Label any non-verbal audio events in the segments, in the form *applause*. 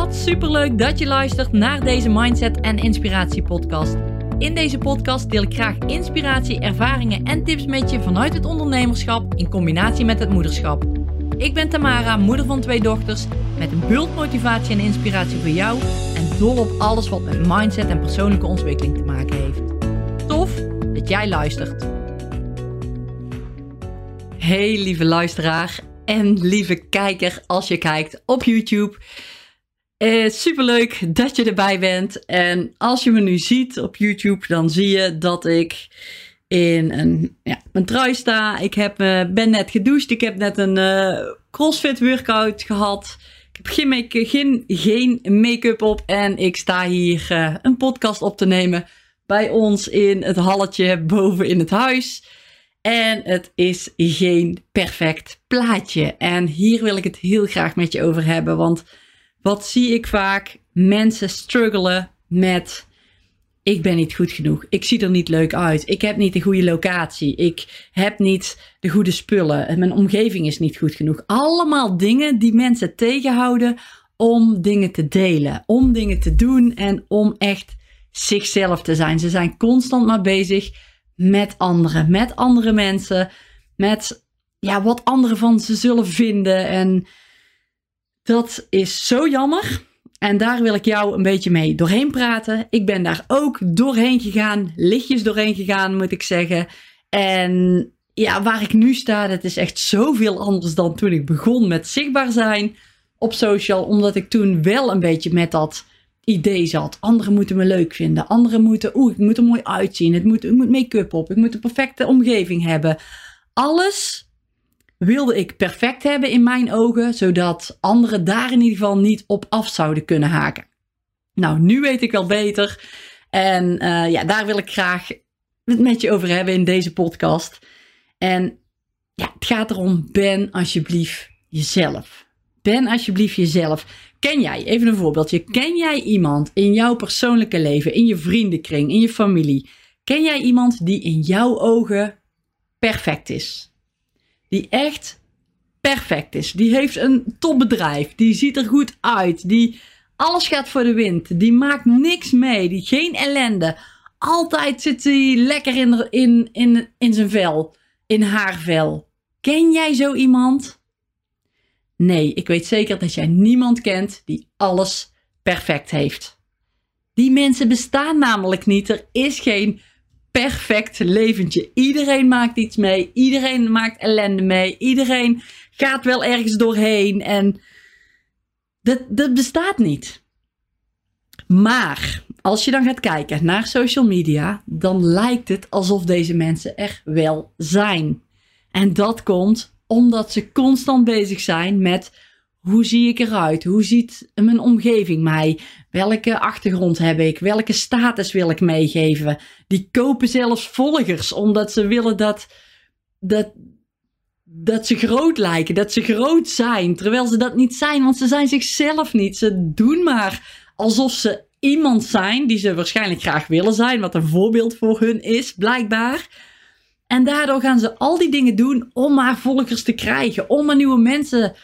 Wat superleuk dat je luistert naar deze Mindset en Inspiratie podcast. In deze podcast deel ik graag inspiratie, ervaringen en tips met je vanuit het ondernemerschap in combinatie met het moederschap. Ik ben Tamara, moeder van twee dochters, met een bult motivatie en inspiratie voor jou en dol op alles wat met mindset en persoonlijke ontwikkeling te maken heeft. Tof dat jij luistert. Hey lieve luisteraar en lieve kijker als je kijkt op YouTube. Uh, superleuk dat je erbij bent. En als je me nu ziet op YouTube, dan zie je dat ik in een, ja, een trui sta. Ik heb, uh, ben net gedoucht. Ik heb net een uh, CrossFit workout gehad. Ik heb geen make-up, geen, geen make op. En ik sta hier een podcast op te nemen bij ons in het halletje boven in het huis. En het is geen perfect plaatje. En hier wil ik het heel graag met je over hebben. Want wat zie ik vaak? Mensen struggelen met. Ik ben niet goed genoeg. Ik zie er niet leuk uit. Ik heb niet de goede locatie. Ik heb niet de goede spullen. En mijn omgeving is niet goed genoeg. Allemaal dingen die mensen tegenhouden om dingen te delen, om dingen te doen en om echt zichzelf te zijn. Ze zijn constant maar bezig met anderen, met andere mensen, met ja, wat anderen van ze zullen vinden. En dat is zo jammer. En daar wil ik jou een beetje mee doorheen praten. Ik ben daar ook doorheen gegaan, lichtjes doorheen gegaan, moet ik zeggen. En ja, waar ik nu sta, dat is echt zoveel anders dan toen ik begon met zichtbaar zijn op social. Omdat ik toen wel een beetje met dat idee zat. Anderen moeten me leuk vinden. Anderen moeten, oeh, ik moet er mooi uitzien. Het moet, ik moet make-up op. Ik moet een perfecte omgeving hebben. Alles wilde ik perfect hebben in mijn ogen, zodat anderen daar in ieder geval niet op af zouden kunnen haken. Nou, nu weet ik wel beter. En uh, ja, daar wil ik graag het met je over hebben in deze podcast. En ja, het gaat erom, ben alsjeblieft jezelf. Ben alsjeblieft jezelf. Ken jij, even een voorbeeldje, ken jij iemand in jouw persoonlijke leven, in je vriendenkring, in je familie? Ken jij iemand die in jouw ogen perfect is? Die echt perfect is. Die heeft een topbedrijf. Die ziet er goed uit. Die alles gaat voor de wind. Die maakt niks mee. Die geen ellende. Altijd zit hij lekker in, in, in, in zijn vel. In haar vel. Ken jij zo iemand? Nee, ik weet zeker dat jij niemand kent die alles perfect heeft. Die mensen bestaan namelijk niet. Er is geen perfect leventje. Iedereen maakt iets mee. Iedereen maakt ellende mee. Iedereen gaat wel ergens doorheen. En dat, dat bestaat niet. Maar als je dan gaat kijken naar social media, dan lijkt het alsof deze mensen er wel zijn. En dat komt omdat ze constant bezig zijn met hoe zie ik eruit? Hoe ziet mijn omgeving mij? Welke achtergrond heb ik? Welke status wil ik meegeven? Die kopen zelfs volgers omdat ze willen dat, dat, dat ze groot lijken, dat ze groot zijn. Terwijl ze dat niet zijn, want ze zijn zichzelf niet. Ze doen maar alsof ze iemand zijn die ze waarschijnlijk graag willen zijn, wat een voorbeeld voor hun is, blijkbaar. En daardoor gaan ze al die dingen doen om maar volgers te krijgen, om maar nieuwe mensen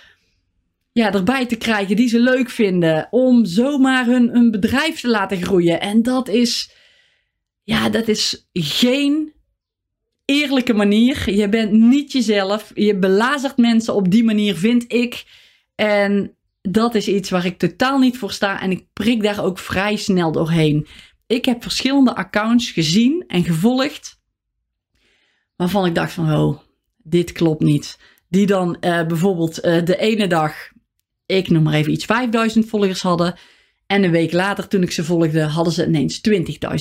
ja, erbij te krijgen die ze leuk vinden. Om zomaar hun, hun bedrijf te laten groeien. En dat is, ja, dat is geen eerlijke manier. Je bent niet jezelf. Je belazert mensen op die manier, vind ik. En dat is iets waar ik totaal niet voor sta. En ik prik daar ook vrij snel doorheen. Ik heb verschillende accounts gezien en gevolgd. Waarvan ik dacht van, oh, dit klopt niet. Die dan uh, bijvoorbeeld uh, de ene dag ik noem maar even iets, 5000 volgers hadden. En een week later, toen ik ze volgde, hadden ze ineens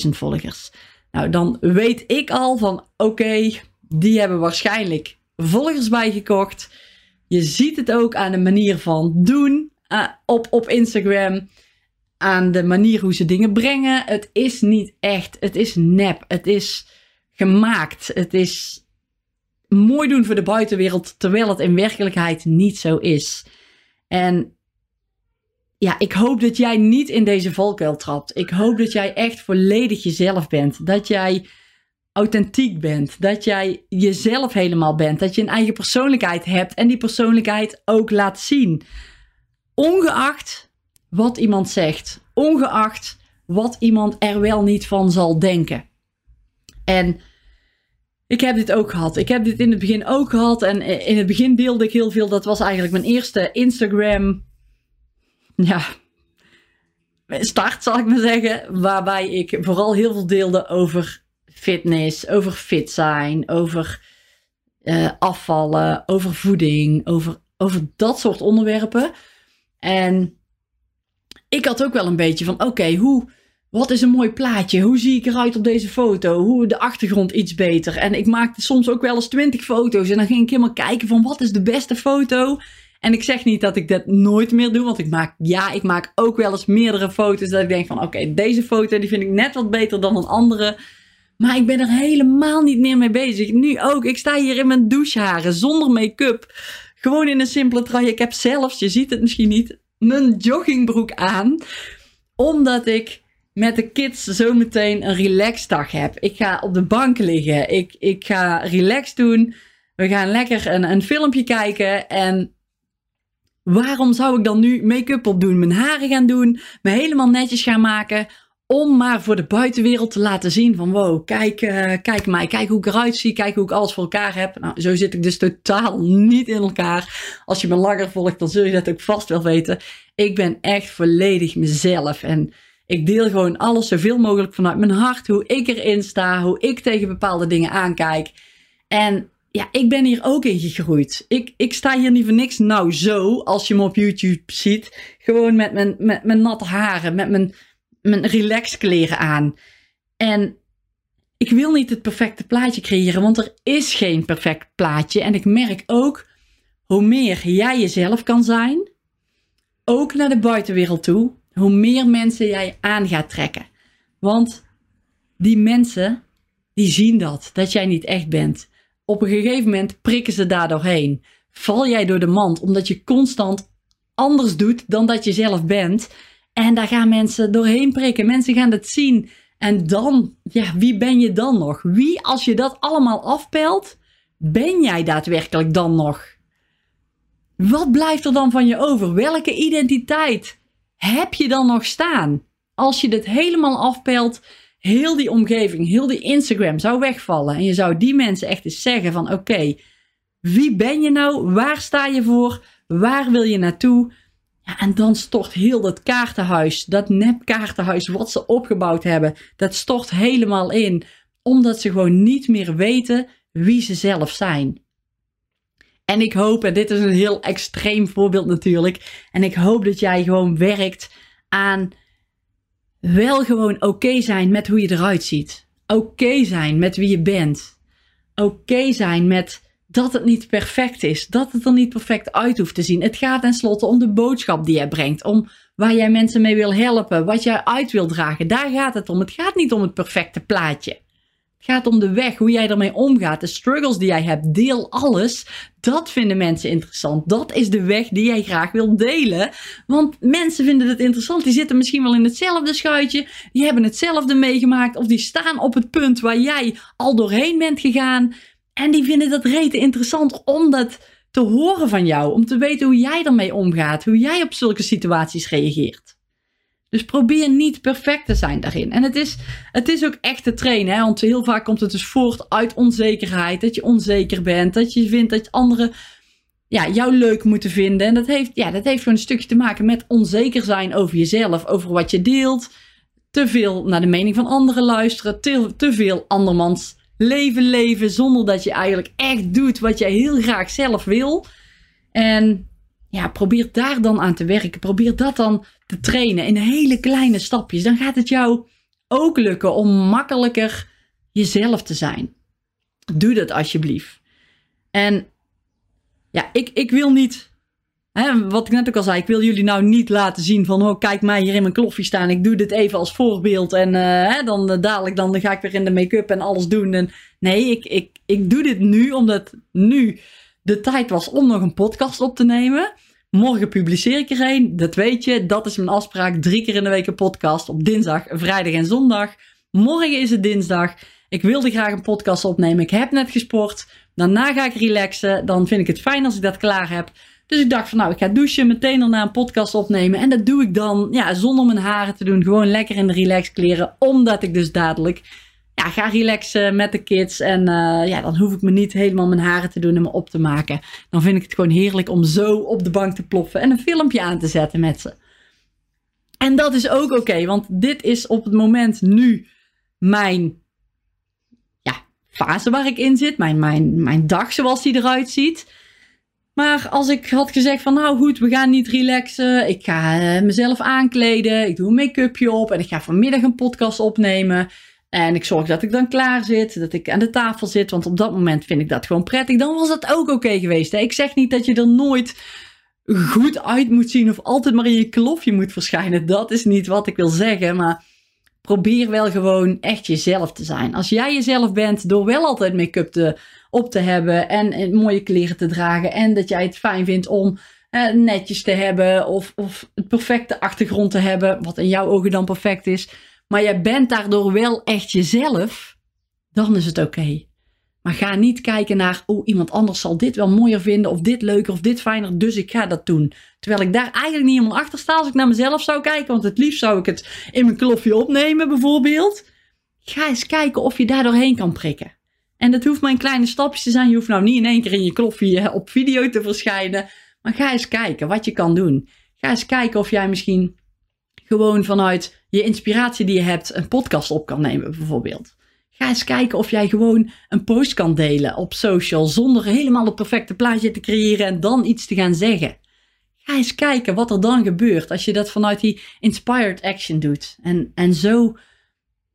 20.000 volgers. Nou, dan weet ik al van oké, die hebben waarschijnlijk volgers bijgekocht. Je ziet het ook aan de manier van doen uh, op, op Instagram. Aan de manier hoe ze dingen brengen. Het is niet echt. Het is nep. Het is gemaakt. Het is mooi doen voor de buitenwereld. Terwijl het in werkelijkheid niet zo is. En ja, ik hoop dat jij niet in deze valkuil trapt. Ik hoop dat jij echt volledig jezelf bent. Dat jij authentiek bent. Dat jij jezelf helemaal bent. Dat je een eigen persoonlijkheid hebt en die persoonlijkheid ook laat zien. Ongeacht wat iemand zegt, ongeacht wat iemand er wel niet van zal denken. En ik heb dit ook gehad. Ik heb dit in het begin ook gehad. En in het begin deelde ik heel veel. Dat was eigenlijk mijn eerste Instagram. Ja. Start, zal ik maar zeggen. Waarbij ik vooral heel veel deelde over fitness, over fit zijn, over uh, afvallen, over voeding, over, over dat soort onderwerpen. En ik had ook wel een beetje van: oké, hoe wat is een mooi plaatje? Hoe zie ik eruit op deze foto? Hoe de achtergrond iets beter? En ik maakte soms ook wel eens twintig foto's. En dan ging ik helemaal kijken van wat is de beste foto? En ik zeg niet dat ik dat nooit meer doe. Want ik maak, ja, ik maak ook wel eens meerdere foto's. Dat ik denk van oké, deze foto die vind ik net wat beter dan een andere. Maar ik ben er helemaal niet meer mee bezig. Nu ook. Ik sta hier in mijn doucheharen zonder make-up. Gewoon in een simpele trui. Ik heb zelfs, je ziet het misschien niet, mijn joggingbroek aan. Omdat ik met de kids zo meteen een relaxdag heb. Ik ga op de bank liggen. Ik, ik ga relax doen. We gaan lekker een, een filmpje kijken. En waarom zou ik dan nu make-up op doen? Mijn haren gaan doen. Me helemaal netjes gaan maken. Om maar voor de buitenwereld te laten zien van wow, kijk, uh, kijk mij, kijk hoe ik eruit zie, kijk hoe ik alles voor elkaar heb. Nou, zo zit ik dus totaal niet in elkaar. Als je me langer volgt, dan zul je dat ook vast wel weten. Ik ben echt volledig mezelf en ik deel gewoon alles zoveel mogelijk vanuit mijn hart. Hoe ik erin sta, hoe ik tegen bepaalde dingen aankijk. En ja, ik ben hier ook in gegroeid. Ik, ik sta hier niet voor niks nou zo, als je me op YouTube ziet. Gewoon met mijn, met mijn natte haren, met mijn, mijn relaxkleren aan. En ik wil niet het perfecte plaatje creëren, want er is geen perfect plaatje. En ik merk ook, hoe meer jij jezelf kan zijn, ook naar de buitenwereld toe, hoe meer mensen jij aan gaat trekken. Want die mensen, die zien dat, dat jij niet echt bent. Op een gegeven moment prikken ze daar doorheen. Val jij door de mand omdat je constant anders doet dan dat je zelf bent. En daar gaan mensen doorheen prikken. Mensen gaan het zien. En dan, ja, wie ben je dan nog? Wie, als je dat allemaal afpelt, ben jij daadwerkelijk dan nog? Wat blijft er dan van je over? Welke identiteit heb je dan nog staan? Als je dit helemaal afpelt, heel die omgeving, heel die Instagram zou wegvallen. En je zou die mensen echt eens zeggen van oké, wie ben je nou? Waar sta je voor? Waar wil je naartoe? Ja, en dan stort heel dat kaartenhuis, dat nepkaartenhuis wat ze opgebouwd hebben, dat stort helemaal in. Omdat ze gewoon niet meer weten wie ze zelf zijn. En ik hoop, en dit is een heel extreem voorbeeld natuurlijk. En ik hoop dat jij gewoon werkt aan wel gewoon oké zijn met hoe je eruit ziet. Oké zijn met wie je bent. Oké zijn met dat het niet perfect is. Dat het er niet perfect uit hoeft te zien. Het gaat tenslotte om de boodschap die jij brengt. Om waar jij mensen mee wil helpen. Wat jij uit wil dragen. Daar gaat het om. Het gaat niet om het perfecte plaatje gaat om de weg, hoe jij ermee omgaat, de struggles die jij hebt. Deel alles. Dat vinden mensen interessant. Dat is de weg die jij graag wilt delen. Want mensen vinden het interessant. Die zitten misschien wel in hetzelfde schuitje. Die hebben hetzelfde meegemaakt. Of die staan op het punt waar jij al doorheen bent gegaan. En die vinden dat rete interessant om dat te horen van jou. Om te weten hoe jij ermee omgaat. Hoe jij op zulke situaties reageert. Dus probeer niet perfect te zijn daarin. En het is, het is ook echt te trainen. Hè? Want heel vaak komt het dus voort uit onzekerheid. Dat je onzeker bent. Dat je vindt dat anderen ja, jou leuk moeten vinden. En dat heeft, ja, dat heeft gewoon een stukje te maken met onzeker zijn over jezelf. Over wat je deelt. Te veel naar de mening van anderen luisteren. Te, te veel andermans leven leven. Zonder dat je eigenlijk echt doet wat jij heel graag zelf wil. En ja, probeer daar dan aan te werken. Probeer dat dan te trainen in hele kleine stapjes. Dan gaat het jou ook lukken om makkelijker jezelf te zijn. Doe dat alsjeblieft. En ja, ik, ik wil niet, hè, wat ik net ook al zei, ik wil jullie nou niet laten zien van, oh kijk mij hier in mijn kloffie staan. Ik doe dit even als voorbeeld en uh, hè, dan uh, dadelijk dan ga ik weer in de make-up en alles doen. En, nee, ik, ik, ik doe dit nu omdat nu de tijd was om nog een podcast op te nemen. Morgen publiceer ik er een, dat weet je. Dat is mijn afspraak. Drie keer in de week een podcast op dinsdag, vrijdag en zondag. Morgen is het dinsdag. Ik wilde graag een podcast opnemen. Ik heb net gesport. Daarna ga ik relaxen. Dan vind ik het fijn als ik dat klaar heb. Dus ik dacht van nou, ik ga douchen, meteen daarna een podcast opnemen. En dat doe ik dan ja, zonder mijn haren te doen. Gewoon lekker in de relax kleren. Omdat ik dus dadelijk ja, ga relaxen met de kids. En uh, ja, dan hoef ik me niet helemaal mijn haren te doen en me op te maken. Dan vind ik het gewoon heerlijk om zo op de bank te ploffen en een filmpje aan te zetten met ze. En dat is ook oké, want dit is op het moment nu mijn ja, fase waar ik in zit. Mijn, mijn, mijn dag zoals die eruit ziet. Maar als ik had gezegd van nou goed, we gaan niet relaxen. Ik ga uh, mezelf aankleden. Ik doe een make-upje op. En ik ga vanmiddag een podcast opnemen. En ik zorg dat ik dan klaar zit. Dat ik aan de tafel zit. Want op dat moment vind ik dat gewoon prettig. Dan was dat ook oké geweest. Hè? Ik zeg niet dat je er nooit goed uit moet zien. Of altijd maar in je klofje moet verschijnen. Dat is niet wat ik wil zeggen. Maar probeer wel gewoon echt jezelf te zijn. Als jij jezelf bent door wel altijd make-up te, op te hebben en, mooie kleren te dragen en dat jij het fijn vindt om eh, netjes te hebben of, of het perfecte achtergrond te hebben, wat in jouw ogen dan perfect is, maar jij bent daardoor wel echt jezelf, dan is het oké. Maar ga niet kijken naar, oh, iemand anders zal dit wel mooier vinden, of dit leuker, of dit fijner, dus ik ga dat doen. Terwijl ik daar eigenlijk niet helemaal achter sta als ik naar mezelf zou kijken, want het liefst zou ik het in mijn klofje opnemen, bijvoorbeeld. Ga eens kijken of je daar doorheen kan prikken. En dat hoeft maar in kleine stapjes te zijn. Je hoeft nou niet in één keer in je kloffie op video te verschijnen. Maar ga eens kijken wat je kan doen. Ga eens kijken of jij misschien gewoon vanuit je inspiratie die je hebt een podcast op kan nemen, bijvoorbeeld. Ga eens kijken of jij gewoon een post kan delen op social zonder helemaal het perfecte plaatje te creëren en dan iets te gaan zeggen. Ga eens kijken wat er dan gebeurt als je dat vanuit die inspired action doet. En, en zo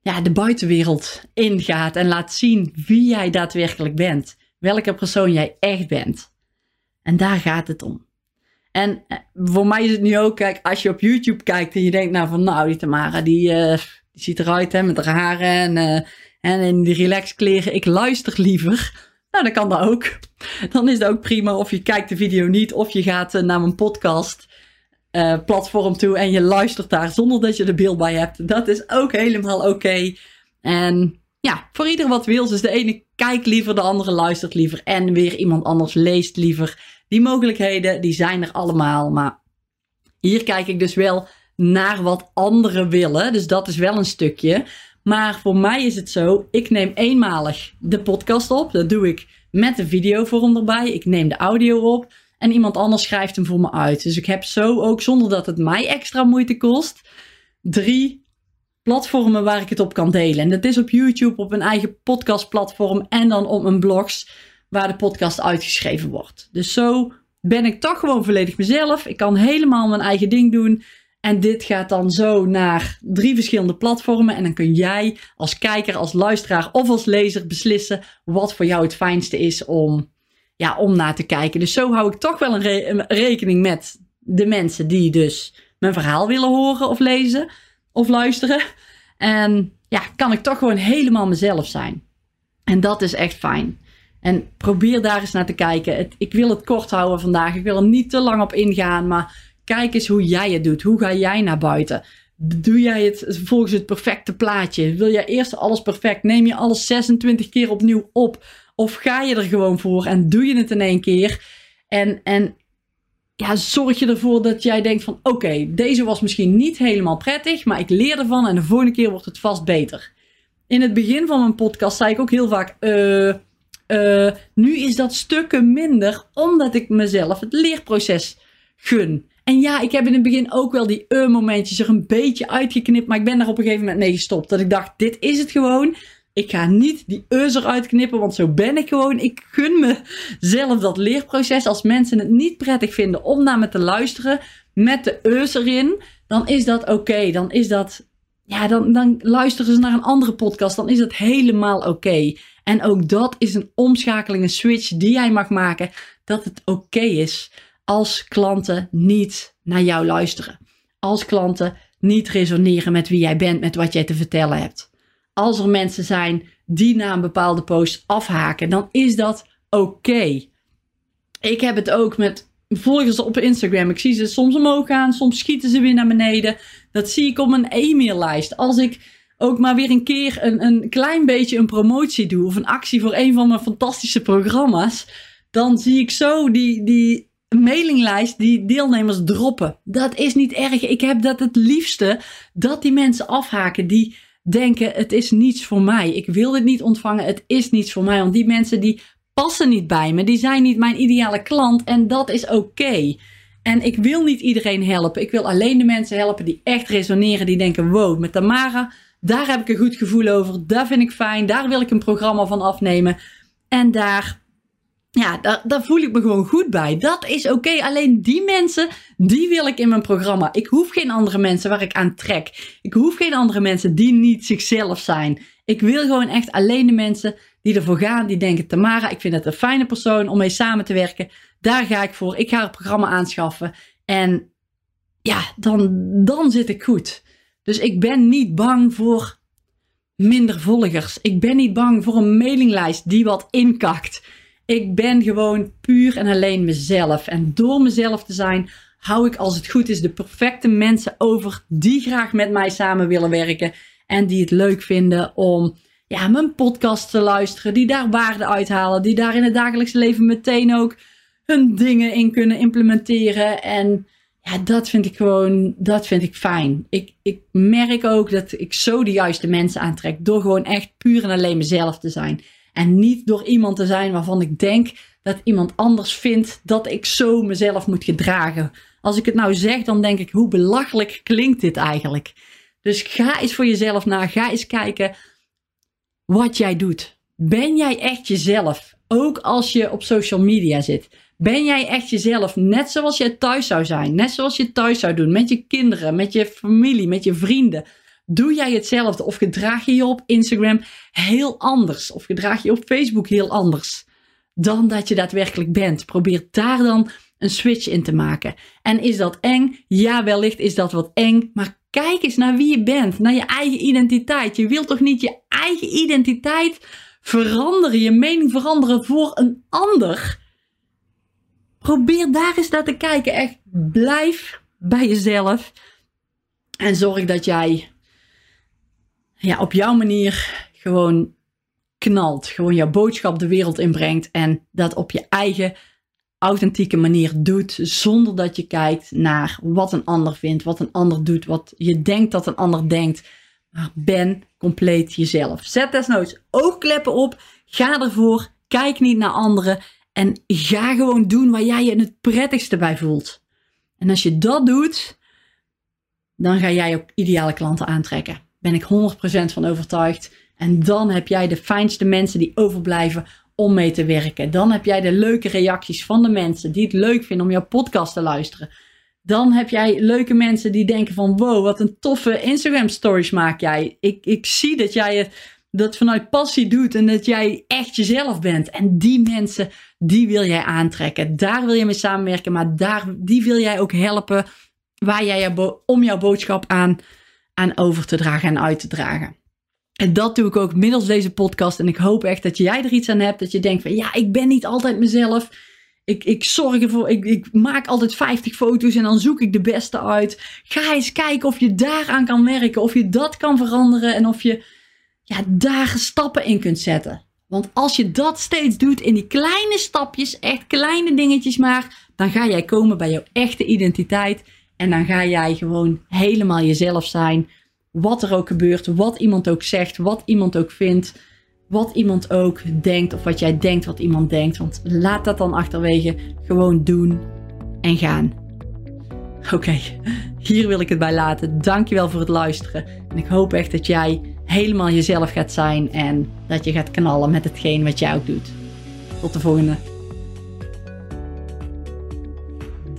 ja, de buitenwereld ingaat en laat zien wie jij daadwerkelijk bent. Welke persoon jij echt bent. En daar gaat het om. En eh, voor mij is het nu ook, kijk, als je op YouTube kijkt en je denkt nou van, nou, die Tamara, die, uh, die ziet eruit hè, met haar haren en, uh, en in die relax kleren. Ik luister liever. Nou, dan kan dat ook. *laughs* Dan is dat ook prima. Of je kijkt de video niet, of je gaat naar mijn podcast platform toe en je luistert daar zonder dat je er beeld bij hebt. Dat is ook helemaal oké. En ja, voor ieder wat wil. Dus de ene kijkt liever, de andere luistert liever. En weer iemand anders leest liever. Die mogelijkheden, die zijn er allemaal. Maar hier kijk ik dus wel naar wat anderen willen. Dus dat is wel een stukje. Maar voor mij is het zo, ik neem eenmalig de podcast op. Dat doe ik met de videovorm erbij. Ik neem de audio op. En iemand anders schrijft hem voor me uit. Dus ik heb zo ook, zonder dat het mij extra moeite kost, drie platformen waar ik het op kan delen. En dat is op YouTube, op een eigen podcastplatform en dan op mijn blogs waar de podcast uitgeschreven wordt. Dus zo ben ik toch gewoon volledig mezelf. Ik kan helemaal mijn eigen ding doen. En dit gaat dan zo naar drie verschillende platformen. En dan kun jij als kijker, als luisteraar of als lezer beslissen wat voor jou het fijnste is om ja, om naar te kijken. Dus zo hou ik toch wel een, rekening met de mensen die dus mijn verhaal willen horen of lezen of luisteren. En ja, kan ik toch gewoon helemaal mezelf zijn. En dat is echt fijn. En probeer daar eens naar te kijken. ik wil het kort houden vandaag. Ik wil er niet te lang op ingaan. Maar kijk eens hoe jij het doet. Hoe ga jij naar buiten? Doe jij het volgens het perfecte plaatje? Wil jij eerst alles perfect? Neem je alles 26 keer opnieuw op? Of ga je er gewoon voor en doe je het in één keer? En, en ja, zorg je ervoor dat jij denkt van oké, deze was misschien niet helemaal prettig, maar ik leer ervan en de volgende keer wordt het vast beter. In het begin van mijn podcast zei ik ook heel vaak, uh, uh, nu is dat stukken minder, omdat ik mezelf het leerproces gun. En ja, ik heb in het begin ook wel die uh-momentjes er een beetje uitgeknipt, maar ik ben daar op een gegeven moment mee gestopt. Dat ik dacht, dit is het gewoon. Ik ga niet die eus eruit knippen, want zo ben ik gewoon. Ik gun mezelf dat leerproces. Als mensen het niet prettig vinden om naar me te luisteren met de eus erin, dan is dat oké. Dan is dat, ja, dan, dan luisteren ze naar een andere podcast. Dan is dat helemaal oké. En ook dat is een omschakeling, een switch die jij mag maken. Dat het oké is als klanten niet naar jou luisteren. Als klanten niet resoneren met wie jij bent, met wat jij te vertellen hebt als er mensen zijn die na een bepaalde post afhaken, dan is dat oké. Ik heb het ook met volgers op Instagram. Ik zie ze soms omhoog gaan, soms schieten ze weer naar beneden. Dat zie ik op mijn e-maillijst. Als ik ook maar weer een keer een, een klein beetje een promotie doe of een actie voor een van mijn fantastische programma's, dan zie ik zo die, die mailinglijst die deelnemers droppen. Dat is niet erg. Ik heb dat het liefste dat die mensen afhaken die denken het is niets voor mij. Ik wil dit niet ontvangen. Het is niets voor mij. Want die mensen die passen niet bij me. Die zijn niet mijn ideale klant en dat is oké. En ik wil niet iedereen helpen. Ik wil alleen de mensen helpen die echt resoneren. Die denken, wow, met Tamara, daar heb ik een goed gevoel over. Daar vind ik fijn. Daar wil ik een programma van afnemen. En daar ja, daar, daar, voel ik me gewoon goed bij. Dat is oké. Alleen die mensen, die wil ik in mijn programma. Ik hoef geen andere mensen waar ik aan trek. Ik hoef geen andere mensen die niet zichzelf zijn. Ik wil gewoon echt alleen de mensen die ervoor gaan. Die denken, Tamara, ik vind het een fijne persoon om mee samen te werken. Daar ga ik voor. Ik ga het programma aanschaffen. En ja, dan, dan zit ik goed. Dus ik ben niet bang voor minder volgers. Ik ben niet bang voor een mailinglijst die wat inkakt. Ik ben gewoon puur en alleen mezelf. En door mezelf te zijn, hou ik als het goed is de perfecte mensen over die graag met mij samen willen werken. En die het leuk vinden om ja, mijn podcast te luisteren. Die daar waarde uithalen. Die daar in het dagelijkse leven meteen ook hun dingen in kunnen implementeren. En ja, dat vind ik gewoon, dat vind ik fijn. Ik, ik merk ook dat ik zo de juiste mensen aantrek. Door gewoon echt puur en alleen mezelf te zijn. En niet door iemand te zijn waarvan ik denk dat iemand anders vindt dat ik zo mezelf moet gedragen. Als ik het nou zeg, dan denk ik, hoe belachelijk klinkt dit eigenlijk? Dus ga eens voor jezelf na. Ga eens kijken wat jij doet. Ben jij echt jezelf? Ook als je op social media zit. Ben jij echt jezelf net zoals jij thuis zou zijn? Net zoals je thuis zou doen met je kinderen, met je familie, met je vrienden. Doe jij hetzelfde of gedraag je je op Instagram heel anders of gedraag je op Facebook heel anders dan dat je daadwerkelijk bent? Probeer daar dan een switch in te maken. En is dat eng? Ja, wellicht is dat wat eng, maar kijk eens naar wie je bent, naar je eigen identiteit. Je wilt toch niet je eigen identiteit veranderen, je mening veranderen voor een ander? Probeer daar eens naar te kijken. Echt, blijf bij jezelf. En zorg dat jij ja, op jouw manier gewoon knalt. Gewoon jouw boodschap de wereld inbrengt. En dat op je eigen authentieke manier doet. Zonder dat je kijkt naar wat een ander vindt, wat een ander doet, wat je denkt dat een ander denkt. Maar ben compleet jezelf. Zet desnoods oogkleppen op. Ga ervoor. Kijk niet naar anderen. En ga gewoon doen waar jij je het prettigste bij voelt. En als je dat doet, dan ga jij ook ideale klanten aantrekken ben ik 100% van overtuigd. En dan heb jij de fijnste mensen die overblijven om mee te werken. Dan heb jij de leuke reacties van de mensen die het leuk vinden om jouw podcast te luisteren. Dan heb jij leuke mensen die denken van wow, wat een toffe Instagram stories maak jij. Ik, ik zie dat jij het dat vanuit passie doet en dat jij echt jezelf bent. En die mensen, die wil jij aantrekken. Daar wil je mee samenwerken, maar daar, die wil jij ook helpen waar jij om jouw boodschap aan aan over te dragen en uit te dragen. En dat doe ik ook middels deze podcast. En ik hoop echt dat jij er iets aan hebt. Dat je denkt van ja, ik ben niet altijd mezelf. Ik, ik zorg ervoor, ik, ik maak altijd 50 foto's en dan zoek ik de beste uit. Ga eens kijken of je daaraan kan werken. Of je dat kan veranderen en of je ja, daar stappen in kunt zetten. Want als je dat steeds doet in die kleine stapjes, echt kleine dingetjes maar, dan ga jij komen bij jouw echte identiteit. En dan ga jij gewoon helemaal jezelf zijn. Wat er ook gebeurt, wat iemand ook zegt, wat iemand ook vindt, wat iemand ook denkt of wat jij denkt wat iemand denkt. Want laat dat dan achterwege. Gewoon doen en gaan. Oké, hier wil ik het bij laten. Dankjewel voor het luisteren. En ik hoop echt dat jij helemaal jezelf gaat zijn en dat je gaat knallen met hetgeen wat jij ook doet. Tot de volgende.